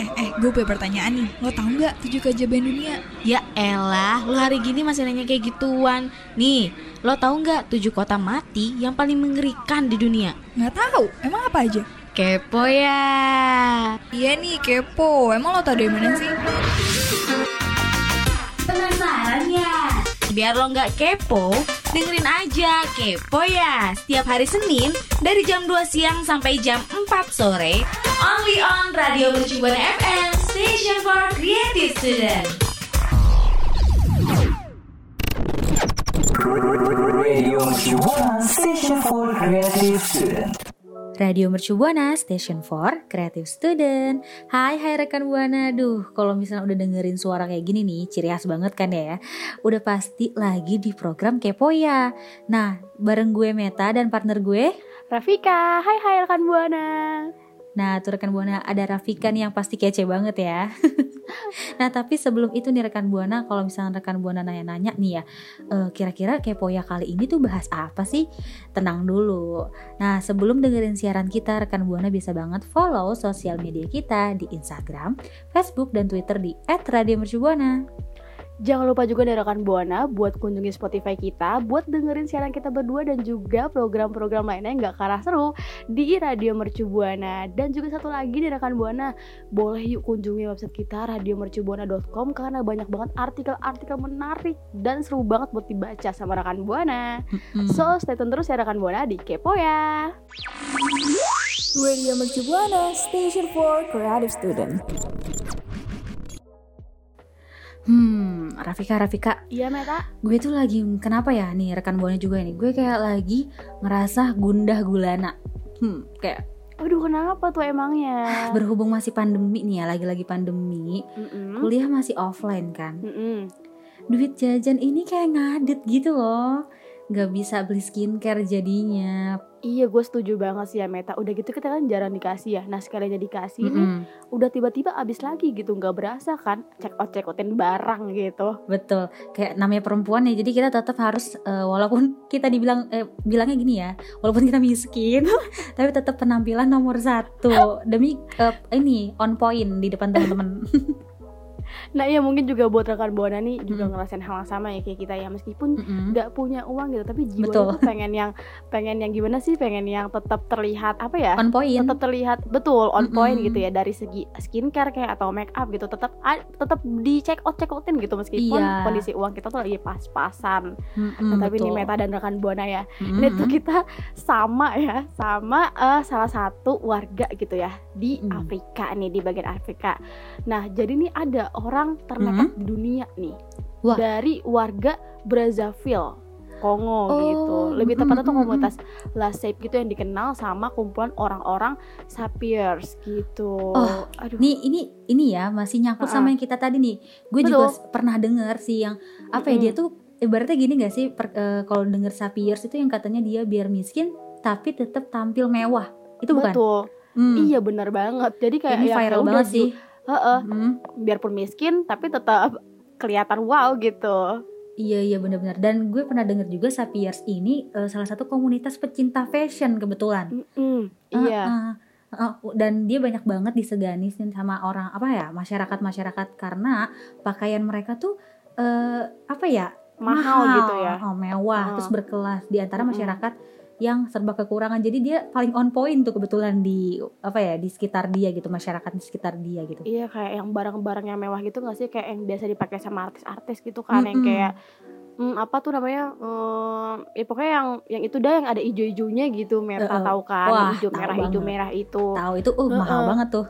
Eh, eh, gue punya pertanyaan nih. Lo tau nggak tujuh keajaiban dunia? Ya elah, lu hari gini masih nanya kayak gituan. Nih, lo tahu nggak tujuh kota mati yang paling mengerikan di dunia? Nggak tahu. Emang apa aja? Kepo ya. Iya nih, kepo. Emang lo tau dari mana sih? Penasaran ya? Biar lo nggak kepo, dengerin aja Kepo ya Setiap hari Senin dari jam 2 siang sampai jam 4 sore Only on Radio Mercubuana FM Station for Creative Student Radio Mercubuana Station for Creative Student. Radio Mercu Buana Station for Creative Student. Hai hai rekan Buana. Duh, kalau misalnya udah dengerin suara kayak gini nih, ciri khas banget kan ya. Udah pasti lagi di program Kepo ya. Nah, bareng gue Meta dan partner gue Rafika, hai hai rekan Buana. Nah, tuh rekan Buana ada Rafika yang pasti kece banget ya. nah, tapi sebelum itu nih rekan Buana, kalau misalnya rekan Buana nanya-nanya nih ya, eh, kira-kira kepo ya kali ini tuh bahas apa sih? Tenang dulu. Nah, sebelum dengerin siaran kita, rekan Buana bisa banget follow sosial media kita di Instagram, Facebook, dan Twitter di @radiomercubuana. Jangan lupa juga nih rekan Buana buat kunjungi Spotify kita, buat dengerin siaran kita berdua dan juga program-program lainnya yang gak kalah seru di Radio Mercu Buana. Dan juga satu lagi nih rekan Buana, boleh yuk kunjungi website kita radiomercubuana.com karena banyak banget artikel-artikel menarik dan seru banget buat dibaca sama rekan Buana. So, stay tune terus ya rekan Buana di Kepo ya. Radio Mercu Buana Station for Creative Student. Hmm, Rafika, Rafika, Iya Meta? gue tuh lagi kenapa ya nih rekan buana juga nih gue kayak lagi ngerasa gundah gulana hmm kayak Aduh kenapa tuh emangnya? berhubung masih pandemi nih ya lagi-lagi pandemi Mm-mm. kuliah masih offline kan Mm-mm. duit jajan ini kayak ngadet gitu loh nggak bisa beli skincare jadinya. Iya gue setuju banget sih ya Meta. Udah gitu kita kan jarang dikasih ya. Nah sekalinya dikasih nih Mm-mm, Udah tiba-tiba abis lagi gitu nggak berasa kan? Check out check outin barang gitu. Betul. Kayak namanya perempuan ya jadi kita tetap harus eh, walaupun kita dibilang eh, bilangnya gini ya walaupun kita miskin tapi tetap penampilan nomor satu. Demi eh, ini on point di depan teman-teman Nah iya mungkin juga buat rekan Buana nih Juga Mm-mm. ngerasain hal yang sama ya kayak kita ya Meskipun nggak punya uang gitu Tapi Betul. tuh pengen yang Pengen yang gimana sih Pengen yang tetap terlihat Apa ya on point tetap terlihat betul on point Mm-mm. gitu ya dari segi skincare kayak atau make up gitu tetap tetap di check out check outin gitu meskipun Iya. kondisi uang kita tuh lagi pas-pasan Mm-mm, Nah, tapi ini betul. Meta dan rekan Buana ya Mm-mm. ini tuh kita sama ya sama eh, salah satu warga gitu ya di Mm. Afrika nih di bagian Afrika nah jadi nih ada orang ternekat di dunia nih. Wah. dari warga Brazzaville Kongo Oh, gitu lebih tepatnya tuh mm, mm, komunitas Lasep gitu yang dikenal sama kumpulan orang-orang sapiers gitu Oh, aduh Nih ini ini ya masih nyangkut Ha-ha. sama yang kita tadi nih. Gue juga pernah denger sih yang apa ya dia tuh ibaratnya gini gak sih per- eh, kalau denger sapiers itu yang katanya dia biar miskin tapi tetap tampil mewah. Itu bukan? betul Hmm. iya bener banget jadi kayak Ini viral ya udah banget sih. Heeh, Hmm. biarpun miskin tapi tetap kelihatan wow gitu Iya iya benar-benar. Dan gue pernah denger juga sapiers ini eh, salah satu komunitas pecinta fashion kebetulan. Mm-mm, iya Heeh. Heeh, dan dia banyak banget disegani sama orang apa ya masyarakat masyarakat karena pakaian mereka tuh eh, apa ya mahal, gitu ya oh, mewah Heeh. terus berkelas di antara Mm-mm. masyarakat yang serba kekurangan jadi dia paling on point tuh kebetulan di apa ya di sekitar dia gitu masyarakat di sekitar dia gitu Iya kayak yang barang-barang yang mewah gitu gak sih kayak yang biasa dipakai sama artis-artis gitu kan yang Mm-mm. kayak hmm, apa tuh namanya hmm, ya pokoknya yang yang itu dah yang ada ijo-ijonya gitu Meta Uh-uh. tahu kan Wah, yang tahu merah banget. merah itu tahu itu uh mahal Heeh. banget tuh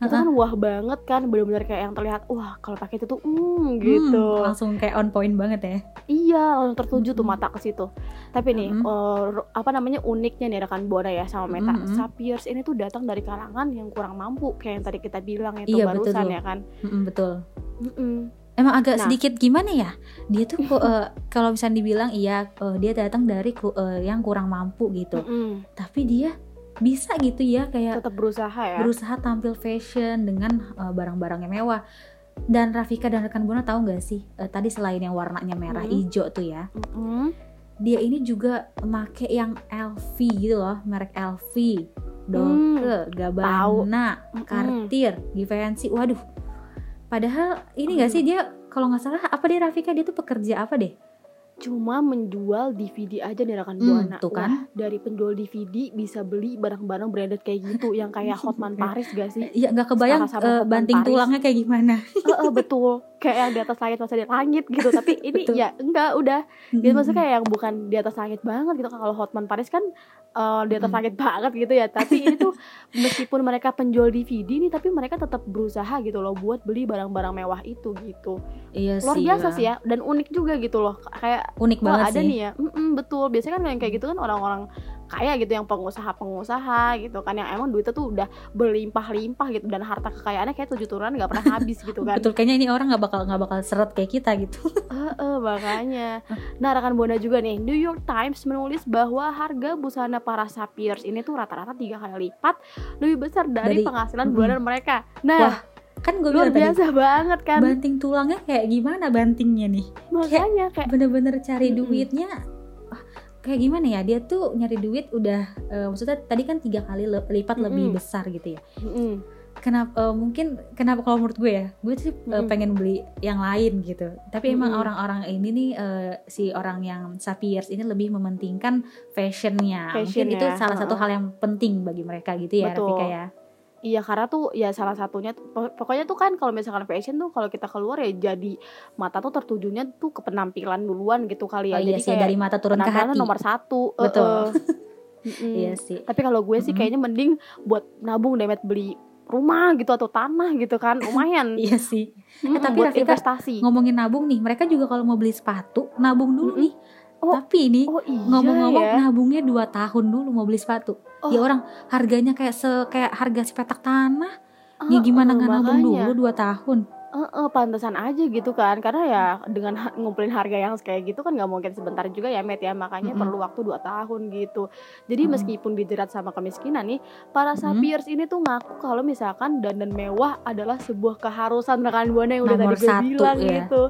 itu kan wah banget kan bener-bener kayak yang terlihat wah kalau pakai itu tuh hmm gitu Hmm, langsung kayak on point banget ya iya langsung tertuju tuh Mm-mm. mata ke situ tapi nih Mm-mm. eh, ru- apa namanya uniknya nih rekan Bona ya sama Meta Mm-mm. sapiers ini tuh datang dari kalangan yang kurang mampu kayak yang tadi kita bilang itu Iya, betul barusan tuh. ya kan Mm-mm, betul Mm-mm. Emang agak Nah. sedikit gimana ya? Dia tuh kok, eh, kalau misalnya dibilang iya eh, dia datang dari eh, yang kurang mampu gitu. Mm-mm. Tapi dia bisa gitu ya kayak tetap berusaha ya berusaha tampil fashion dengan eh, barang-barang yang mewah. Dan Rafika dan rekan Buana tahu nggak sih eh, tadi selain yang warnanya merah Hmm. hijau tuh ya, Mm-mm. dia ini juga make yang LV gitu loh, merek LV. Dolke, Gabbana, Mm-mm. Cartier, Givenchy. Waduh. Padahal ini gak sih dia kalau nggak salah apa deh Rafika dia tuh pekerja apa deh? Cuma menjual DVD aja nih rekan Hmm, buana. tuh kan. Wah, dari penjual DVD bisa beli barang-barang branded kayak gitu yang kayak Hotman Paris gak sih? Iya nggak kebayang Hotman banting Paris. tulangnya kayak gimana. Heeh, betul. Kayak yang di atas langit masa di langit gitu. Tapi ini Betul. ya enggak udah. Gitu maksudnya kayak yang bukan di atas langit banget gitu. Kalau Hotman Paris kan eh, di atas Mm. langit banget gitu ya. Tapi ini tuh meskipun mereka penjual DVD nih, tapi mereka tetap berusaha gitu loh buat beli barang-barang mewah itu gitu. Iya Luar sih. biasa sih ya dan unik juga gitu loh. Kayak Unik Wah banget ada sih. nih ya, Mm-mm, betul. Biasanya kan yang kayak gitu kan orang-orang kaya gitu, yang pengusaha-pengusaha gitu kan, yang emang duitnya tuh udah berlimpah-limpah gitu dan harta kekayaannya kayak tujuh turunan nggak pernah habis gitu kan. Betul kayaknya ini orang nggak bakal nggak bakal seret kayak kita gitu. Heeh, makanya. Nah rekan buana juga nih, New York Times menulis bahwa harga busana para sapiers ini tuh rata-rata tiga kali lipat lebih besar dari, Dari- penghasilan bulanan mereka. Nah kan gue luar bilang tadi biasa banget kan, banting tulangnya kayak gimana bantingnya nih? makanya kayak Bener-bener cari Mm-mm. duitnya. ah, Kayak gimana ya dia tuh nyari duit udah eh, maksudnya tadi kan tiga kali le- lipat lebih Mm-mm. besar gitu ya. mm-mm. Kenapa eh, mungkin kenapa kalau menurut gue ya gue sih eh, Mm-mm. pengen beli yang lain gitu. Tapi emang Mm-mm. orang-orang ini nih eh, si orang yang sapiers ini lebih mementingkan fashionnya. Mungkin Fashion itu ya, salah satu heeh. hal yang penting bagi mereka gitu ya, Betul. Rafika ya. Iya karena tuh ya salah satunya pokoknya tuh kan kalau misalkan fashion tuh kalau kita keluar ya jadi mata tuh tertujunya tuh ke penampilan duluan gitu kali ya. Oh iya jadi sih kayak dari mata turun ke hati. nomor satu. Betul. eh, eh. Mm-mm. Iya sih. Tapi kalau gue sih kayaknya mending buat nabung deh beli rumah gitu atau tanah gitu kan lumayan. Iya sih. Mm-mm, tapi buat Rafika, investasi. Ngomongin nabung nih, mereka juga kalau mau beli sepatu nabung dulu Mm-mm. nih. Oh, Tapi ini Oh iya ngomong-ngomong ya. nabungnya 2 tahun dulu mau beli sepatu. Oh. Ya orang harganya kayak se kayak harga sepetak tanah. Ah, Ya gimana ah, nggak nabung makanya. dulu 2 tahun? Eh, eh, pantesan aja gitu kan karena ya dengan ha- ngumpulin harga yang kayak gitu kan nggak mungkin sebentar juga ya Met ya makanya Mm-mm. perlu waktu 2 tahun gitu jadi Mm-mm. meskipun dijerat sama kemiskinan nih para Mm-mm. sapiers ini tuh ngaku kalau misalkan dandan mewah adalah sebuah keharusan rekan buana yang udah Nomor tadi gue satu, bilang ya. gitu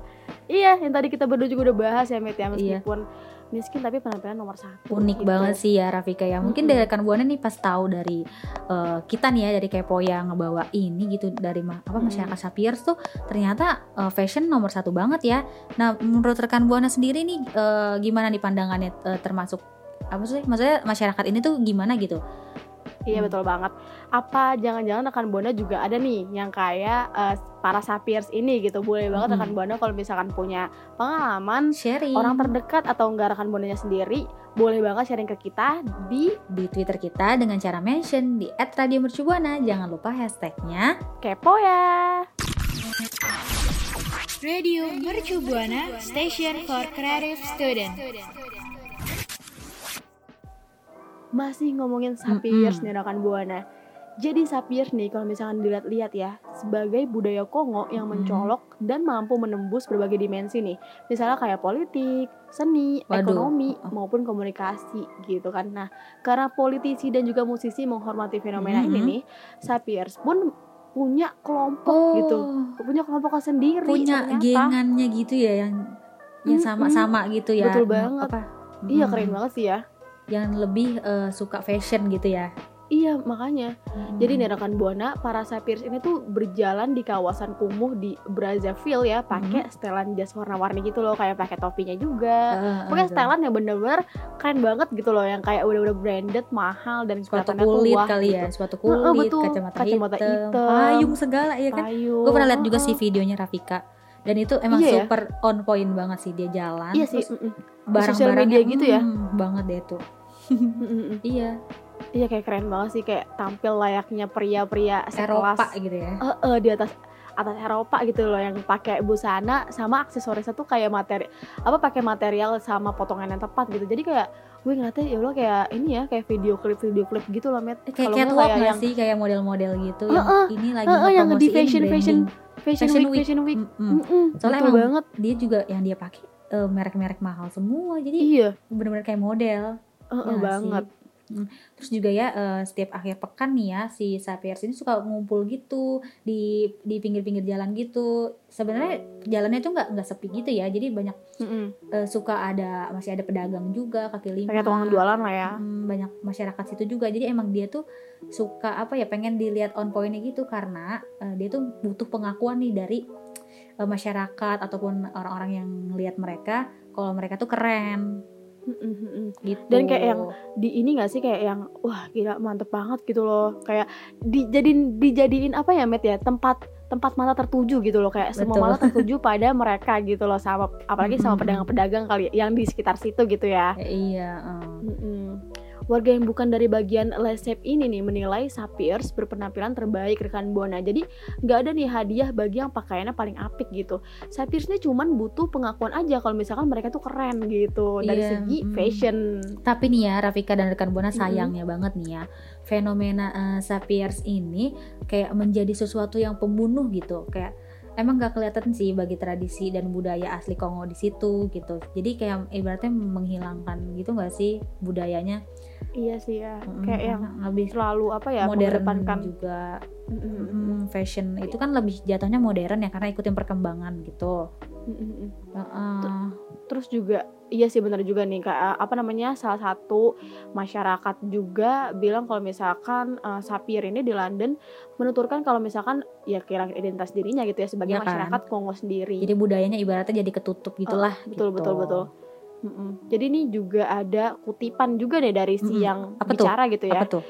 iya yang tadi kita berdua juga udah bahas ya Met Iya. ya meskipun miskin tapi penampilan nomor satu Unik gitu. banget sih ya Rafika ya. Mungkin Mm-mm. dari rekan buana nih pas tahu dari eh, kita nih ya dari kepo yang ngebawa ini gitu dari ma- apa masyarakat sapiers tuh ternyata eh, fashion nomor satu banget ya. Nah menurut rekan buana sendiri nih eh, gimana nih pandangannya eh, termasuk apa sih maksudnya masyarakat ini tuh gimana gitu? Iya Hmm. betul banget. Apa jangan-jangan rekan buana juga ada nih yang kayak eh, para sapiers ini gitu. Boleh banget rekan buana kalau misalkan punya pengalaman Sharing orang terdekat atau enggak rekan buananya sendiri, boleh banget sharing ke kita di di Twitter kita dengan cara mention di @radiomercubuana. Jangan lupa hashtagnya kepo ya. Radio Mercu Buana Station for Creative Student. Masih ngomongin sapiers Mm-mm. nih rekan buana. Jadi sapiers nih kalau misalkan dilihat-lihat ya sebagai budaya Kongo yang mencolok dan mampu menembus berbagai dimensi nih. Misalnya kayak politik, seni, Waduh. ekonomi Oh. maupun komunikasi gitu kan. Nah, karena politisi dan juga musisi menghormati fenomena ini Mm-mm. nih, sapiers pun punya kelompok gitu. Punya kelompok sendiri Oh, punya ternyata. gengannya gitu ya yang yang sama-sama gitu ya. Betul Nge- banget. Apa? Iya keren banget sih ya. Yang lebih eh, suka fashion gitu ya. Iya makanya. Jadi Mm. nih rekan buana, para sapiers ini tuh berjalan di kawasan kumuh di Brazzaville ya, pakai setelan jas warna-warni gitu loh, kayak pakai topinya juga. Eh, Pokoknya eh, setelan yang bener-bener keren banget gitu loh, yang kayak udah-udah branded, mahal dan sepatu tuh kulit wah kali ya, gitu. sepatu Heeh, kulit, betul. kacamata, Kacamata hitam, hitam, payung segala ya kan. Gue pernah lihat juga heeh. sih videonya Rafika. Dan itu emang Iya ya? super on point banget sih dia jalan. Iya sih, terus barang-barangnya media gitu ya? mm, banget deh tuh. Iya, Iya kayak keren banget sih, kayak tampil layaknya pria-pria Eropa gitu ya. eh eh, di atas atas Eropa gitu loh yang pakai busana sama aksesorisnya tuh kayak materi apa pakai material sama potongan yang tepat gitu. Jadi kayak gue ngeliatnya ya Allah kayak ini ya kayak video klip video klip gitu loh met. Eh, Kayak catwalk kayak yang sih? Kayak model-model gitu yang Heeh, ini lagi heeh, yang di fashion fashion branding. fashion, Fashion week, week. fashion week. Mm-mm. Mm-mm, Soalnya betul emang banget. dia juga yang dia pakai eh, merek-merek mahal semua. Jadi iya. bener-bener kayak model Ya nggak banget Terus juga ya eh, setiap akhir pekan nih ya si sapiens ini suka ngumpul gitu di di pinggir-pinggir jalan gitu. Sebenarnya jalannya tuh nggak nggak sepi gitu ya. Jadi banyak Mm-mm. eh, suka ada masih ada pedagang juga kaki lima. Kayak tukang jualan lah ya. Mm, banyak masyarakat situ juga. Jadi emang dia tuh suka apa ya pengen dilihat on pointnya gitu karena eh, dia tuh butuh pengakuan nih dari eh, masyarakat ataupun orang-orang yang ngelihat mereka kalau mereka tuh keren Gitu. Dan kayak yang di ini gak sih kayak yang wah gila mantep banget gitu loh kayak dijadiin dijadiin apa ya Met ya tempat tempat mata tertuju gitu loh kayak semua mata tertuju pada mereka gitu loh sama apalagi sama pedagang-pedagang kali yang di sekitar situ gitu ya. Ya, iya. eh. Mm-mm. Warga yang bukan dari bagian lesep ini nih menilai Sapiers berpenampilan terbaik rekan Buana. Jadi nggak ada nih hadiah bagi yang pakaiannya paling apik gitu. Sapiers ini cuman butuh pengakuan aja kalau misalkan mereka tuh keren gitu dari Iya, segi mm. fashion. Tapi nih ya Rafika dan rekan Buana sayangnya banget nih ya fenomena eh, sapiens ini kayak menjadi sesuatu yang pembunuh gitu kayak emang gak kelihatan sih bagi tradisi dan budaya asli Kongo di situ gitu. Jadi kayak ibaratnya menghilangkan gitu gak sih budayanya? Iya sih ya. Mm-mm, Kayak yang lebih selalu apa ya modern juga. Mm-mm, Mm, fashion. Itu kan lebih jatuhnya modern ya karena ikutin perkembangan gitu. Mm-mm. Heeh. Terus juga iya sih benar juga nih kayak apa namanya salah satu masyarakat juga bilang kalau misalkan eh, Sapir ini di London menuturkan kalau misalkan ya kira identitas dirinya gitu ya sebagai Iya kan? masyarakat Kongo sendiri jadi budayanya ibaratnya jadi ketutup gitulah betul, gitu. betul, betul. Mm-mm. Jadi ini juga ada kutipan juga nih dari si Mm-mm. yang Apa tuh? bicara gitu ya apa tuh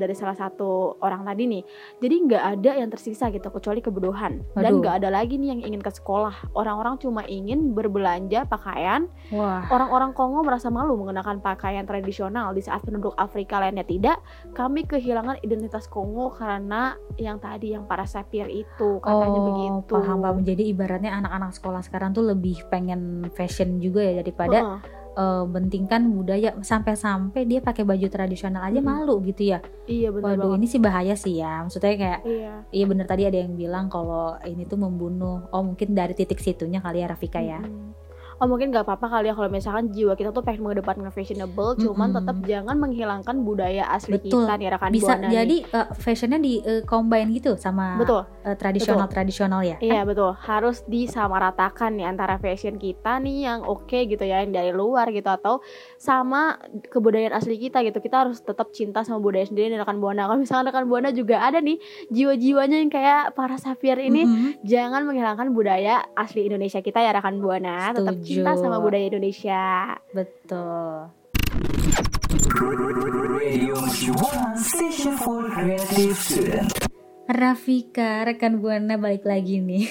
dari salah satu orang tadi nih. Jadi nggak ada yang tersisa gitu kecuali kebodohan dan Waduh. nggak ada lagi nih yang ingin ke sekolah. Orang-orang cuma ingin berbelanja pakaian. wah Orang-orang Kongo merasa malu mengenakan pakaian tradisional di saat penduduk Afrika lainnya tidak. Kami kehilangan identitas Kongo karena yang tadi yang para sapir itu katanya oh, begitu. paham paham. Jadi ibaratnya anak-anak sekolah sekarang tuh lebih pengen fashion juga ya daripada Heeh, eh, bentingkan budaya sampai-sampai dia pakai baju tradisional aja Mm-mm. malu gitu ya. Iya benar Waduh, banget. ini sih bahaya sih ya. Maksudnya kayak Iya. iya bener tadi ada yang bilang kalau ini tuh membunuh. Oh, mungkin dari titik situnya kali ya Rafika ya. Mm-mm. Oh mungkin nggak apa-apa kali ya kalau misalkan jiwa kita tuh pengen mengedepankan fashionable, cuman Mm-mm. tetap jangan menghilangkan budaya asli Betul. kita nih rekan Bisa Buana nih. jadi eh, fashionnya di eh, combine gitu sama betul. eh, tradisional-tradisional ya. Iya betul, harus disamaratakan nih antara fashion kita nih yang oke gitu ya, yang dari luar gitu atau sama kebudayaan asli kita gitu. Kita harus tetap cinta sama budaya sendiri nih rekan buana. Kalau misalkan rekan buana juga ada nih jiwa-jiwanya yang kayak para sapir ini, Mm-mm. jangan menghilangkan budaya asli Indonesia kita ya rekan buana. Tetap. Cinta sama budaya Indonesia. Betul. Rafika, rekan Buana balik lagi nih.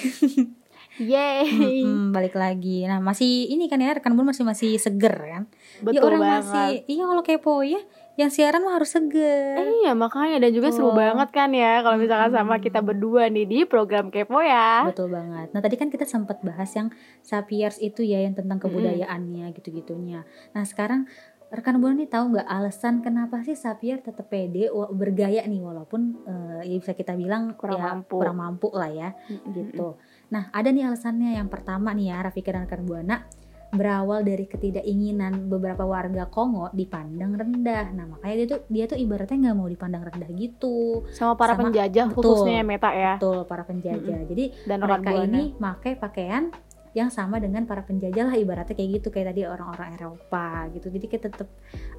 Yeay, Mm-mm, balik lagi. Nah, masih ini kan ya rekan Buana masih masih seger kan? ya betul orang banget. masih iya kalau kepo ya, yang siaran mah harus seger. Iya makanya dan juga seru Betul. banget kan ya kalau misalkan sama Mm-mm. kita berdua nih di program kepo ya. Betul banget. Nah, tadi kan kita sempat bahas yang sapiers itu ya yang tentang kebudayaannya gitu-gitunya. Nah, sekarang rekan Buana nih tahu nggak alasan kenapa sih sapier tetap pede bergaya nih walaupun eh, ya bisa kita bilang Kurang ya, mampu. kurang mampu lah ya. gitu. Nah, ada nih alasannya. Yang pertama nih ya, Rafika dan rekan Buana berawal dari ketidakinginan beberapa warga Kongo dipandang rendah. Nah, makanya dia tuh dia tuh ibaratnya nggak mau dipandang rendah gitu. Sama para Sama- penjajah betul. khususnya ya Meta ya Betul, para penjajah. Jadi dan mereka ini pakai pakaian yang sama dengan para penjajah lah ibaratnya kayak gitu kayak tadi orang-orang Eropa gitu. Jadi kayak tetap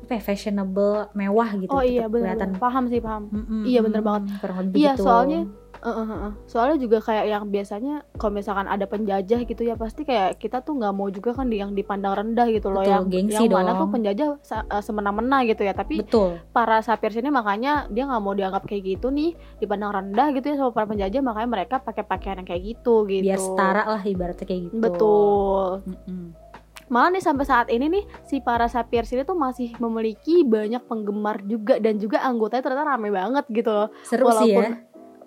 apa ya, fashionable, mewah gitu. Oh iya benar kelihatan. paham sih paham. Mm-mm, Iya, bener banget. Kurang lebih Iya gitu. soalnya eh, eh. soalnya juga kayak yang biasanya kalau misalkan ada penjajah gitu ya pasti kayak kita tuh nggak mau juga kan yang dipandang rendah gitu loh Betul, yang gengsi yang mana dong. tuh penjajah eh, semena-mena gitu ya tapi betul. para sapir sini makanya dia nggak mau dianggap kayak gitu nih dipandang rendah gitu ya sama para penjajah makanya mereka pakai pakaian yang kayak gitu gitu Biar setara lah ibaratnya kayak gitu. betul Mm-mm. malah nih sampai saat ini nih si para sapir sini tuh masih memiliki banyak penggemar juga dan juga anggotanya ternyata rame banget gitu loh Seru sih ya.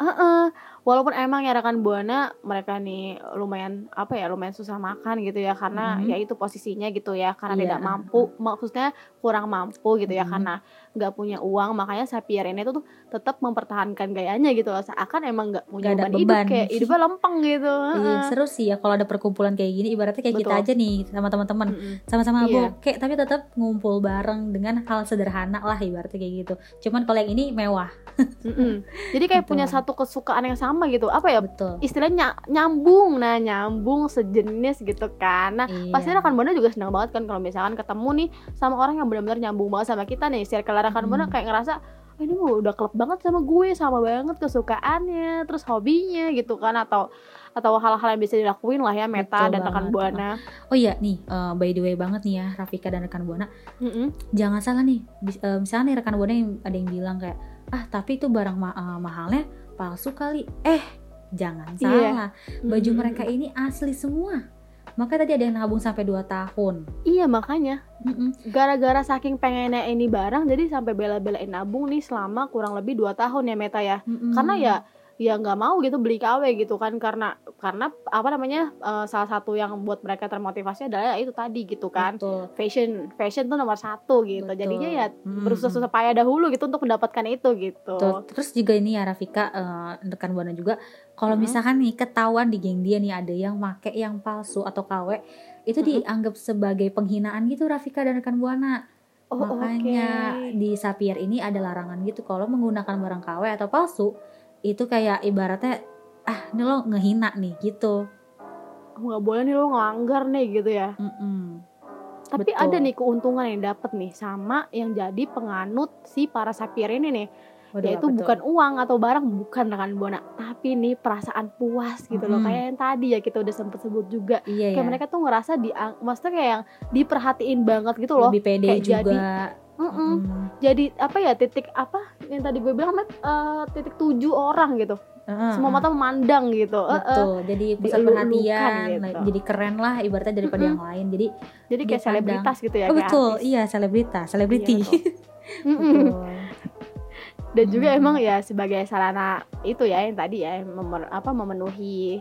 Walaupun- Heeh. walaupun emang ya rekan buana mereka nih lumayan apa ya lumayan susah makan gitu ya karena Mhm. ya itu posisinya gitu ya karena Iya. tidak mampu maksudnya kurang mampu gitu ya Mhm. karena nggak punya uang makanya Sapier ini tuh tetap mempertahankan gayanya gitu loh seakan emang nggak punya Nggak ada beban, hidup beban. kayak hidupnya lempeng gitu Iya, seru sih ya kalau ada perkumpulan kayak gini ibaratnya kayak kita Betul. aja nih sama teman-teman Mm-mm. sama-sama Iya. bokeh tapi tetap ngumpul bareng dengan hal sederhana lah ibaratnya kayak gitu. Cuman kalau yang ini mewah. Mm-mm. jadi kayak Betul. punya satu kesukaan yang sama gitu apa ya Betul. istilahnya nyambung nah nyambung sejenis gitu kan nah Iya. pasti rekan buana juga senang banget kan kalau misalkan ketemu nih sama orang yang benar-benar nyambung banget sama kita nih circle rekan buana Hmm. kayak ngerasa "Ah, ini mah udah klub banget sama gue sama banget kesukaannya terus hobinya gitu kan atau atau hal-hal yang bisa dilakuin lah ya Meta Betul dan rekan banget. buana Oh iya nih eh, by the way banget nih ya Rafika dan rekan Buana. Mm-mm. Jangan salah nih. bis- eh, misalnya nih rekan Buana yang ada yang bilang kayak ah tapi itu barang ma- eh, mahalnya palsu kali. Eh jangan Iya. salah. Baju Mm-mm. mereka ini asli semua. Makanya tadi ada yang nabung sampai 2 tahun. iya makanya gara-gara saking pengennya ini barang jadi sampai bela-belain nabung nih selama kurang lebih 2 tahun ya Meta ya Mm-mm. karena ya ya nggak mau gitu beli KW gitu kan karena karena apa namanya eh, salah satu yang buat mereka termotivasi adalah ya itu tadi gitu kan Betul. fashion fashion tuh nomor satu gitu Betul. jadinya ya Mm-mm. bersusah-susah payah dahulu gitu untuk mendapatkan itu gitu Tuh, terus juga ini ya Rafika eh, rekan buana juga kalau Mm-mm. misalkan nih ketahuan di geng dia nih ada yang make yang palsu atau KW itu Mm-mm. dianggap sebagai penghinaan gitu Rafika dan rekan buana. oh Makanya oke. di Sapier ini ada larangan gitu kalau menggunakan barang KW atau palsu itu kayak ibaratnya ah ini lo ngehina nih gitu. Nggak boleh nih lo ngelanggar nih gitu ya Mm-mm. tapi Betul. ada nih keuntungan yang dapat nih sama yang jadi penganut si para sapir ini nih Waduh, yaitu tuh? bukan uang atau barang bukan rekan buana tapi nih perasaan puas gitu loh Mm-mm. kayak yang tadi ya kita udah sempet sebut juga iya kayak ya. mereka tuh ngerasa di maksudnya kayak yang diperhatiin banget gitu loh lebih pede kayak juga. jadi- Mm-mm. Mm-mm. jadi apa ya titik apa yang tadi gue bilang Matt, eh, titik tujuh orang gitu Heeh, semua mata memandang gitu Eh, eh. Betul, jadi pusat perhatian, gitu. jadi keren lah ibaratnya daripada Mm-mm. yang lain. Jadi jadi kayak dipandang. selebritas gitu ya oh, betul, artis. iya selebritas, selebriti. Iya, Mm-mm. Betul. dan juga Hmm. emang ya sebagai sarana itu ya yang tadi ya memer- apa memenuhi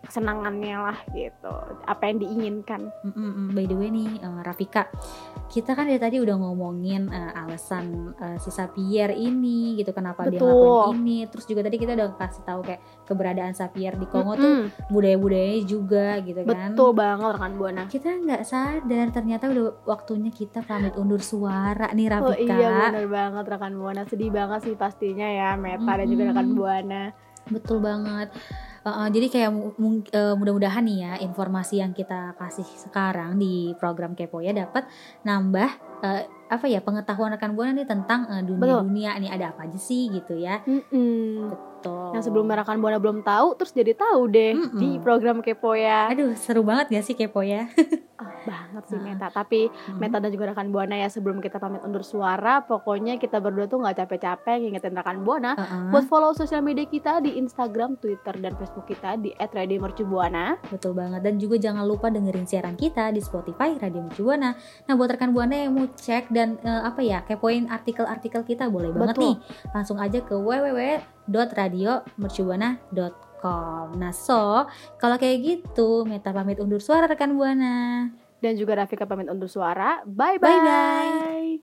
kesenangannya lah gitu apa yang diinginkan Mm, mm, mm. By the way nih, eh, Rafika, kita kan dari tadi udah ngomongin eh, alasan eh, si Sapier ini, gitu kenapa dia Betul. ngelakuin ini. Terus juga tadi kita udah kasih tahu kayak keberadaan Sapier di Kongo tuh Mm-mm. budaya-budayanya juga, gitu kan. betul banget rekan buana Kita nggak sadar ternyata udah waktunya kita pamit undur suara nih Oh Rafika. iya benar banget rekan buana sedih banget sih pastinya ya Meta dan juga rekan buana Betul banget. Uh, uh, jadi kayak uh, mudah-mudahan nih ya informasi yang kita kasih sekarang di program Kepo ya dapat nambah uh, apa ya pengetahuan rekan buana nih tentang uh, dunia-dunia nih ada apa aja sih gitu ya. Mm-mm. Betul. yang sebelumnya rekan buana belum tahu terus jadi tahu deh Mm-mm. di program kepo ya Aduh seru banget gak sih Kepo ya? Ah, banget sih Ah. Meta tapi Mm. Meta dan juga rekan buana ya sebelum kita pamit undur suara pokoknya kita berdua tuh nggak capek-capek ngingetin rekan buana Uh-uh, buat follow sosial media kita di Instagram, Twitter, dan Facebook kita di @radiomercubuana. Betul banget dan juga jangan lupa dengerin siaran kita di Spotify Radio Mercu Buana. Nah buat rekan buana yang mau cek dan uh, apa ya kepoin artikel-artikel kita boleh banget Betul. nih langsung aja ke www.radiomercubuana.com. Nah so kalau kayak gitu Meta pamit undur suara rekan buana. Dan juga Rafika pamit undur suara. Bye Bye-bye. bye.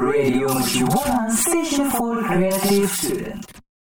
Radio Mercubuana Station for Creative Student.